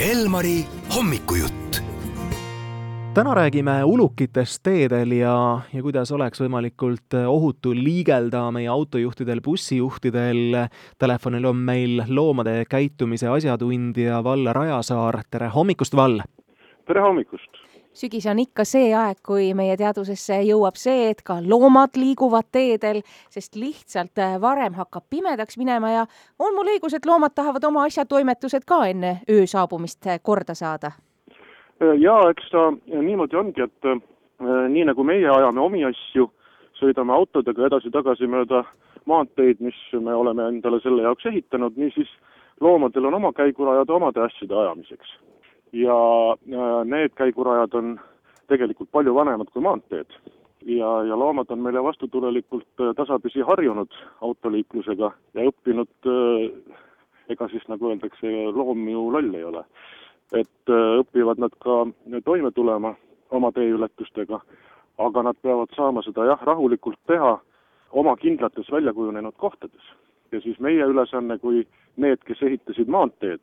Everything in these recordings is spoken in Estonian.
Elmari hommikujutt. täna räägime ulukitest teedel ja, ja kuidas oleks võimalikult ohutu liigelda meie autojuhtidel, bussijuhtidel. Telefonil on meil loomade käitumise asjatundja Valle Rajasaar, tere hommikust, Val! tere hommikust! Sügis on ikka see aeg, kui meie teadvusesse jõuab see, et ka loomad liiguvad teedel, sest lihtsalt äh, varem hakkab pimedaks minema ja on mul õigus, et loomad tahavad oma asjatoimetused ka enne öö saabumist äh, korda saada? Äh, jaa, eks ta niimoodi ongi, et äh, nii nagu meie ajame omi asju, sõidame autodega edasi-tagasi mööda maanteid, mis me oleme endale selle jaoks ehitanud, niisiis loomadel on oma käigurajad omade asjade ajamiseks ja äh, need käigurajad on tegelikult palju vanemad kui maanteed. ja, ja loomad on meile vastutulelikult äh, tasapisi harjunud autoliiklusega ja õppinud, äh, ega siis nagu öeldakse, loom ju loll ei ole. et õpivad nad ka toime tulema oma teeületustega, aga nad peavad saama seda jah, rahulikult teha oma kindlates välja kujunenud kohtades. ja siis meie ülesanne kui need, kes ehitasid maanteed,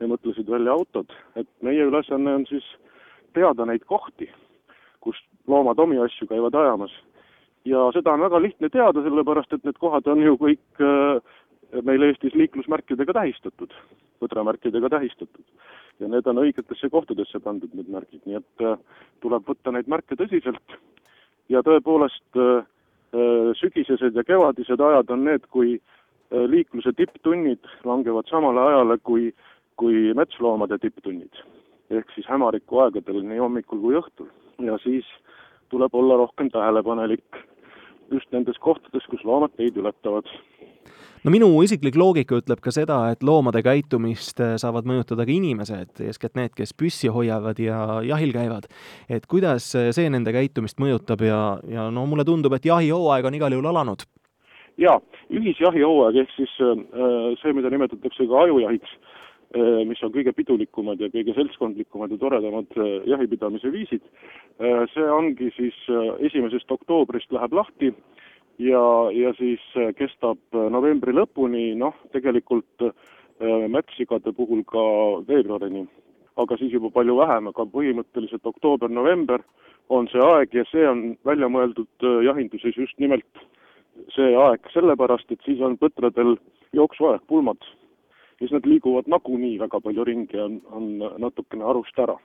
ja mõtlesid välja autod, et meie ülesanne on siis teada neid kohti, kus loomad omi asju käivad ajamas. ja seda on väga lihtne teada, sellepärast et need kohad on ju kõik äh, meil Eestis liiklusmärkidega tähistatud, põdramärkidega tähistatud. ja need on õigetesse kohtadesse pandud, need märgid, nii et äh, tuleb võtta neid märke tõsiselt ja tõepoolest äh, sügisesed ja kevadised ajad on need, kui liikluse tipptunnid langevad samale ajale, kui kui metsloomade tipptunnid. ehk siis hämariku aegadel nii hommikul kui õhtul. ja siis tuleb olla rohkem tähelepanelik just nendes kohtades, kus loomad teid ületavad. no minu isiklik loogika ütleb ka seda, et loomade käitumist äh, saavad mõjutada ka inimesed, eeskätt need, kes püssi hoiavad ja jahil käivad. et kuidas äh, see nende käitumist mõjutab ja, ja no mulle tundub, et jahihooaeg on igal juhul alanud. jaa, ühisjahihooaeg ehk siis äh, see, mida nimetatakse ka ajujahiks mis on kõige pidulikumad ja kõige seltskondlikumad ja toredamad äh, jahipidamise viisid. Äh, see ongi siis esimesest oktoobrist läheb lahti ja, ja siis kestab novembri lõpuni, noh, tegelikult metssigade puhul ka veebruarini. aga siis juba palju vähem, aga põhimõtteliselt oktoober-november on see aeg ja see on välja mõeldud jahinduses just nimelt see aeg sellepärast, et siis on põtradel jooksuaeg, pulmad siis nad liiguvad nagunii väga palju ringi, on, on natukene arust ära.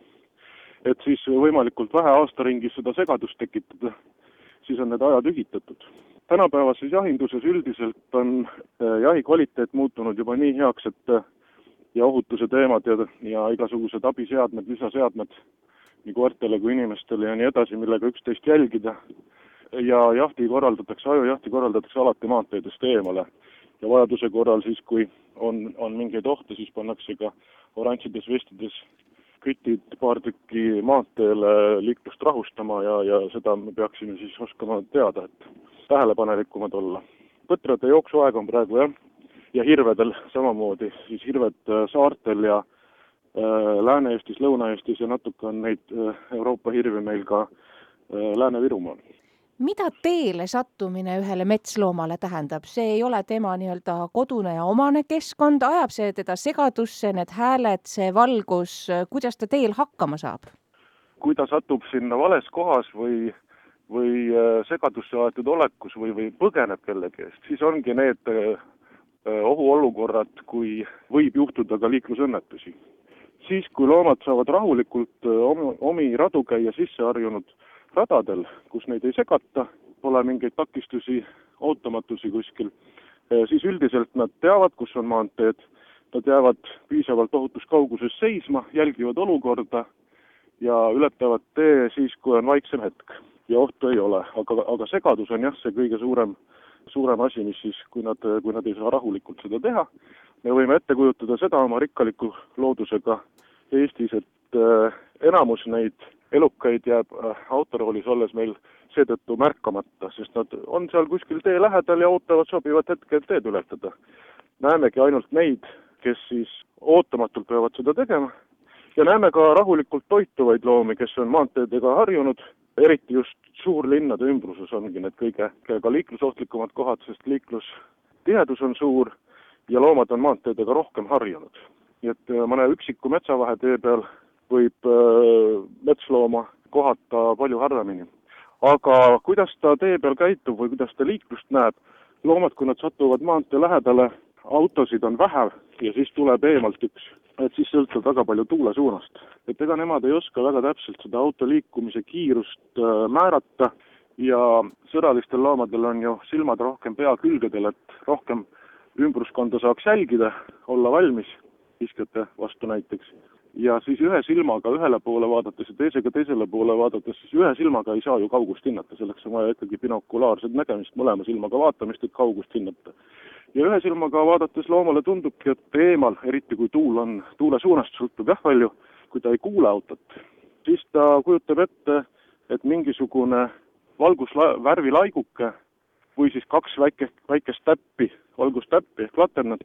et siis võimalikult vähe aastaringis seda segadust tekitada, siis on need ajad ühitatud. tänapäevases jahinduses üldiselt on äh, jahi kvaliteet muutunud juba nii heaks, et äh, ja ohutuse teemad ja, ja igasugused abiseadmed, lisaseadmed nii koertele kui inimestele ja nii edasi, millega üksteist jälgida, ja jahti korraldatakse, ajujahti korraldatakse alati maanteedest eemale ja vajaduse korral siis, kui on, on mingeid ohte, siis pannakse ka oranžides vestides kütid paar tükki maanteele liiklust rahustama ja, ja seda me peaksime siis oskama teada, et tähelepanelikumad olla. põtrade jooksuaeg on praegu jah, ja hirvedel samamoodi, siis hirved äh, saartel ja äh, Lääne-Eestis, Lõuna-Eestis ja natuke on neid äh, Euroopa hirvi meil ka äh, Lääne-Virumaal mida teele sattumine ühele metsloomale tähendab, see ei ole tema nii-öelda kodune ja omane keskkond, ajab see teda segadusse, need hääled, see valgus, kuidas ta teel hakkama saab? kui ta satub sinna vales kohas või, või äh, segadusse aetud olekus või, või põgeneb kellegi eest, siis ongi need äh, ohuolukorrad, kui võib juhtuda ka liiklusõnnetusi. siis, kui loomad saavad rahulikult äh, omi, omi radu käia sisse harjunud radadel, kus neid ei segata, pole mingeid takistusi, ootamatusi kuskil, siis üldiselt nad teavad, kus on maanteed, nad jäävad piisavalt ohutus kauguses seisma, jälgivad olukorda ja ületavad tee siis, kui on vaiksem hetk. Ja ohtu ei ole, aga, aga segadus on jah, see kõige suurem, suurem asi, mis siis, kui nad, kui nad ei saa rahulikult seda teha, me võime ette kujutada seda oma rikkaliku loodusega Eestis, et äh, enamus neid elukaid jääb äh, autoroolis olles meil seetõttu märkamata, sest nad on seal kuskil tee lähedal ja ootavad sobivat hetke, et teed ületada. näemegi ainult neid, kes siis ootamatult peavad seda tegema ja näeme ka rahulikult toituvaid loomi, kes on maanteedega harjunud, eriti just suurlinnade ümbruses ongi need kõige, ka liiklusohtlikumad kohad, sest liiklustihedus on suur ja loomad on maanteedega rohkem harjunud. nii et mõne üksiku metsavahetee peal võib äh, metslooma kohata palju harvemini. aga kuidas ta tee peal käitub või kuidas ta liiklust näeb, loomad, kui nad satuvad maantee lähedale, autosid on vähe ja siis tuleb eemalt üks, et siis sõltub väga palju tuule suunast. et ega nemad ei oska väga täpselt seda auto liikumise kiirust äh, määrata ja sõralistel loomadel on ju silmad rohkem pea külgedel, et rohkem ümbruskonda saaks jälgida, olla valmis kiskjate vastu näiteks ja siis ühe silmaga ühele poole vaadates ja teisega teisele poole vaadates, siis ühe silmaga ei saa ju kaugust hinnata, selleks on vaja ikkagi binokulaarset nägemist, mõlema silmaga vaatamist, et kaugust hinnata. ja ühe silmaga vaadates loomale tundubki, et eemal, eriti kui tuul on, tuule suunast sõltub jah palju, kui ta ei kuule autot, siis ta kujutab ette, et mingisugune valgusvärvi laiguke või siis kaks väikest, väikest täppi, valgustäppi ehk laternat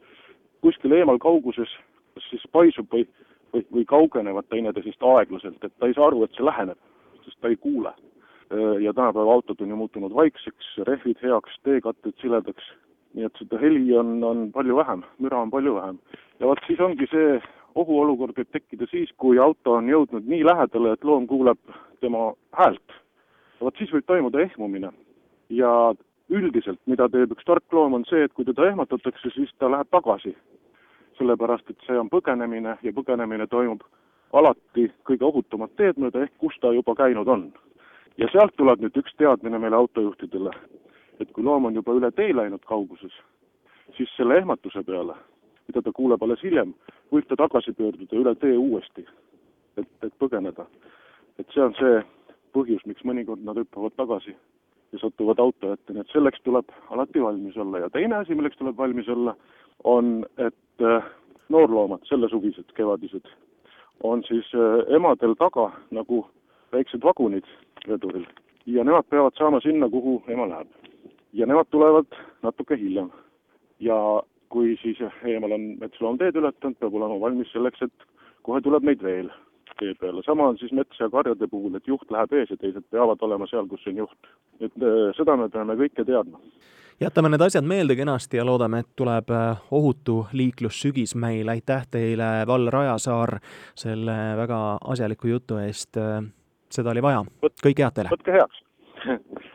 kuskil eemal kauguses kas siis paisub või või, või kaugenevad teineteisest aeglaselt, et ta ei saa aru, et see läheneb, sest ta ei kuule. ja tänapäeva autod on ju muutunud vaikseks, rehvid heaks, teekatted siledaks, nii et seda heli on, on palju vähem, müra on palju vähem. ja vot siis ongi see ohuolukord võib tekkida siis, kui auto on jõudnud nii lähedale, et loom kuuleb tema häält. vot siis võib toimuda ehmumine. ja üldiselt, mida teeb üks tark loom, on see, et kui teda ehmatatakse, siis ta läheb tagasi sellepärast et see on põgenemine ja põgenemine toimub alati kõige ohutumat teed mööda, ehk kus ta juba käinud on. ja sealt tuleb nüüd üks teadmine meile autojuhtidele, et kui loom on juba üle tee läinud kauguses, siis selle ehmatuse peale, mida ta kuuleb alles hiljem, võib ta tagasi pöörduda üle tee uuesti, et, et põgeneda. et see on see põhjus, miks mõnikord nad hüppavad tagasi ja satuvad auto ette, nii et selleks tuleb alati valmis olla ja teine asi, milleks tuleb valmis olla, on, et äh, noorloomad, sellesuvised, kevadised, on siis äh, emadel taga nagu väiksed vagunid veduril ja nemad peavad saama sinna, kuhu ema läheb. ja nemad tulevad natuke hiljem. ja kui siis eemal on metsloom teed ületanud, peab olema valmis selleks, et kohe tuleb neid veel tee peale. sama on siis mets- ja karjade puhul, et juht läheb ees ja teised peavad olema seal, kus on juht. et äh, seda me peame kõike teadma. Jätame need asjad meelde kenasti ja loodame, et tuleb äh, ohutu liiklussügis meil. aitäh teile, Val Rajasaar, selle väga asjaliku jutu eest. Äh, seda oli vaja. kõike head teile! võtke heaks